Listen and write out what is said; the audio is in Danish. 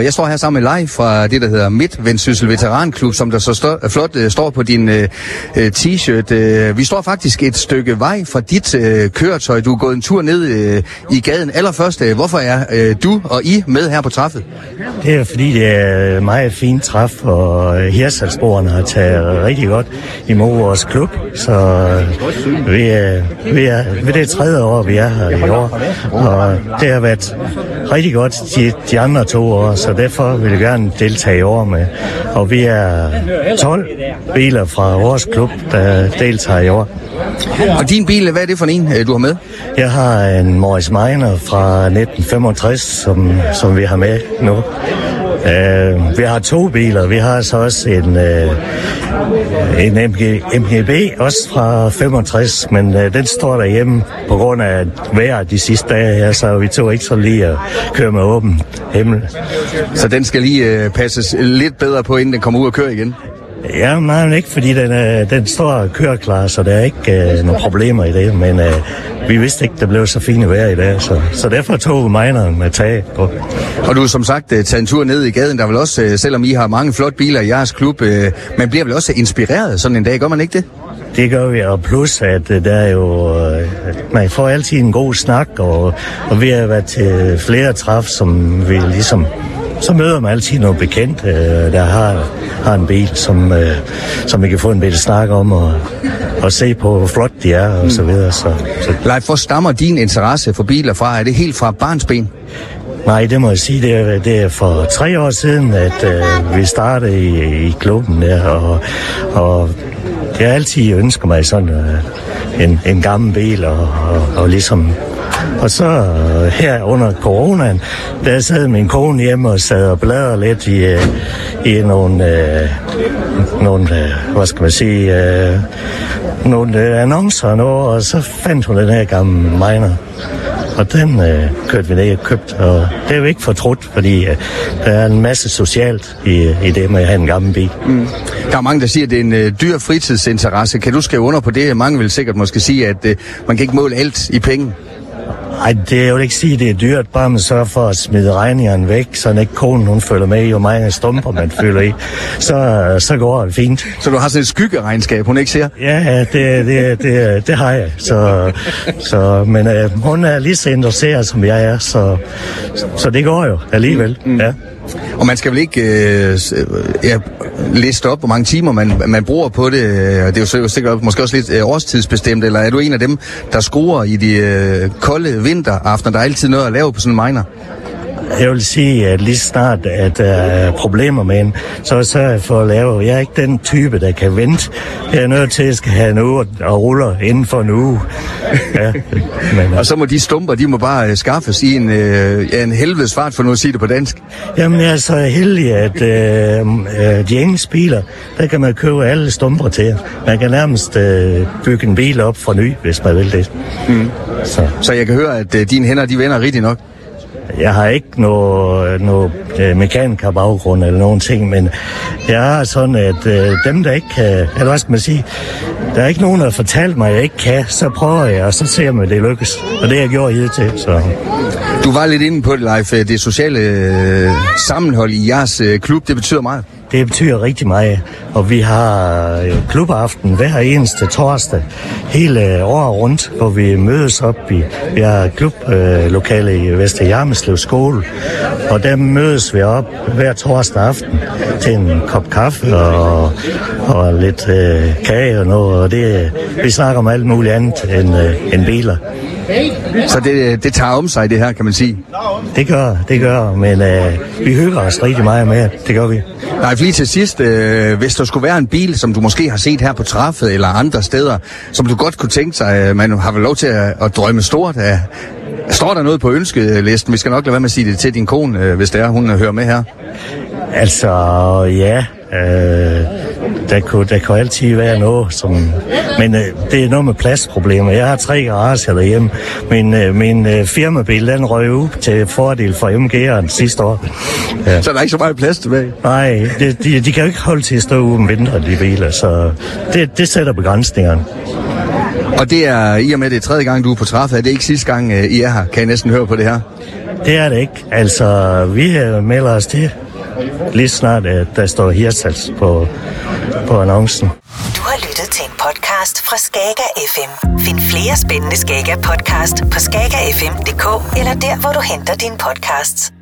Jeg står her sammen med Leif fra det, der hedder Midtvendsyssel Veteranklub, som der så stå, øh, flot uh, står på din uh, t-shirt. Uh, vi står faktisk et stykke vej fra dit uh, køretøj. Du er gået en tur ned uh, i gaden. Allerførst, uh, hvorfor er uh, du og I med her på træffet? Det er fordi, det er meget fint træf, og Hirsalsborgerne har taget rigtig godt imod vores klub. Så vi er, vi er ved det tredje år, vi er her i år, og det har været rigtig godt de, de andre to år så derfor vil jeg gerne deltage i år med. Og vi er 12 biler fra vores klub, der deltager i år. Og din bil, hvad er det for en, øh, du har med? Jeg har en Morris Minor fra 1965, som, som vi har med nu. Øh, vi har to biler. Vi har så også en, øh, en MG, MGB, også fra 65, men øh, den står derhjemme på grund af vejret de sidste dage her, så vi tog ikke så lige at køre med åben himmel. Så den skal lige øh, passes lidt bedre på, inden den kommer ud og kører igen? Ja, nej, ikke, fordi den, øh, den står og kører klar, så der er ikke øh, nogen problemer i det, men øh, vi vidste ikke, det blev så fint vejr i dag, så, så derfor tog mineren med tag på. Og du som sagt øh, taget en tur ned i gaden, der vil også, øh, selvom I har mange flotte biler i jeres klub, øh, man bliver vel også inspireret sådan en dag, gør man ikke det? Det gør vi, og plus at øh, der er jo, man får altid en god snak, og, og vi har været til flere træf, som vi ligesom så møder man altid noget bekendt, øh, der har, har en bil, som, øh, som vi kan få en bedre snak om, og, og se på, hvor flot de er, og så videre. Så, så. Leif, hvor stammer din interesse for biler fra? Er det helt fra barnsben? Nej, det må jeg sige, det er, det er for tre år siden, at øh, vi startede i, i klubben der, og, og jeg altid ønsker mig sådan øh, en, en gammel bil, og, og, og ligesom og så øh, her under coronaen, der sad min kone hjemme og sad og bladrede lidt i, øh, i nogle, øh, nogle øh, hvad skal man sige, øh, nogle øh, annoncer og noget, og så fandt hun den her gamle miner. Og den øh, kørte vi ned og købte, og det er jo ikke fortrudt, fordi øh, der er en masse socialt i, i det med at have en gammel bil. Mm. Der er mange, der siger, at det er en øh, dyr fritidsinteresse. Kan du skrive under på det? Mange vil sikkert måske sige, at øh, man kan ikke måle alt i penge. Ej, det er jo ikke sige, at det er dyrt, bare man sørger for at smide regningerne væk, så ikke konen hun følger med i, hvor mange stumper man følger i. Så, så går det fint. Så du har sådan et skyggeregnskab, hun ikke ser? Ja, det, det, det, det har jeg. Så, så, men øh, hun er lige så interesseret, som jeg er, så, så det går jo alligevel. Mm. Ja. Og man skal vel ikke øh, øh, ja, liste op, hvor mange timer man, man bruger på det. Det er jo sikkert måske også lidt øh, årstidsbestemt, eller er du en af dem, der skruer i de øh, kolde vinteraftener? Der er altid noget at lave på sådan en miner. Jeg vil sige, at lige snart, at der er problemer med en, så sørger jeg for at lave. Jeg er ikke den type, der kan vente. Jeg er nødt til, at jeg skal have en uge og ruller inden for en uge. Ja, men, og så må de stumper, de må bare uh, skaffes i en, ja, en helvedes fart, for nu at sige det på dansk. Jamen, jeg er så heldig, at uh, de engelske biler, der kan man købe alle stumper til. Man kan nærmest uh, bygge en bil op fra ny, hvis man vil det. Mm. Så. så jeg kan høre, at uh, dine hænder, de vender rigtig nok. Jeg har ikke noget, øh, noget øh, mekaniker baggrund eller nogen ting, men jeg har sådan, at øh, dem, der ikke kan, eller hvad skal man sige, der er ikke nogen, der har fortalt mig, at jeg ikke kan, så prøver jeg, og så ser jeg, at det lykkes. Og det har jeg gjort til. Så. Du var lidt inde på det, Leif. Øh, det sociale øh, sammenhold i jeres øh, klub, det betyder meget. Det betyder rigtig meget, og vi har øh, klubaften hver eneste torsdag hele øh, året rundt, hvor vi mødes op i, vi har klublokale i Vester Jarmeslev skole, og der mødes vi op hver torsdag aften til en kop kaffe og, og lidt øh, kage og noget, og det, vi snakker om alt muligt andet end, øh, end biler. Så det, det tager om sig, det her, kan man sige? Det gør, det gør, men øh, vi hygger os rigtig meget med det gør vi. Nej, lige til sidst, øh, hvis der skulle være en bil, som du måske har set her på træffet eller andre steder, som du godt kunne tænke sig, øh, man har vel lov til at, at drømme stort af, Står der noget på ønskelisten? Vi skal nok lade være med at sige det til din kone, øh, hvis det er, hun hører med her. Altså, ja. Øh, der, kunne, der kunne altid være noget, som... Men øh, det er noget med pladsproblemer. Jeg har tre garager derhjemme. Min, øh, min øh, firmabil, den røg ud til fordel for MG'eren sidste år. Ja. Så der er ikke så meget plads tilbage? Nej, det, de, de kan jo ikke holde til at stå uden vinter, de biler. Så det, det sætter begrænsningerne. Og det er, i og med det er tredje gang, du er på træffet, er det ikke sidste gang, I er her? Kan jeg næsten høre på det her? Det er det ikke. Altså, vi øh, melder os til lige snart, at der står Hirtshals på, på annoncen. Du har lyttet til en podcast fra Skager FM. Find flere spændende Skager podcast på skagerfm.dk eller der, hvor du henter dine podcasts.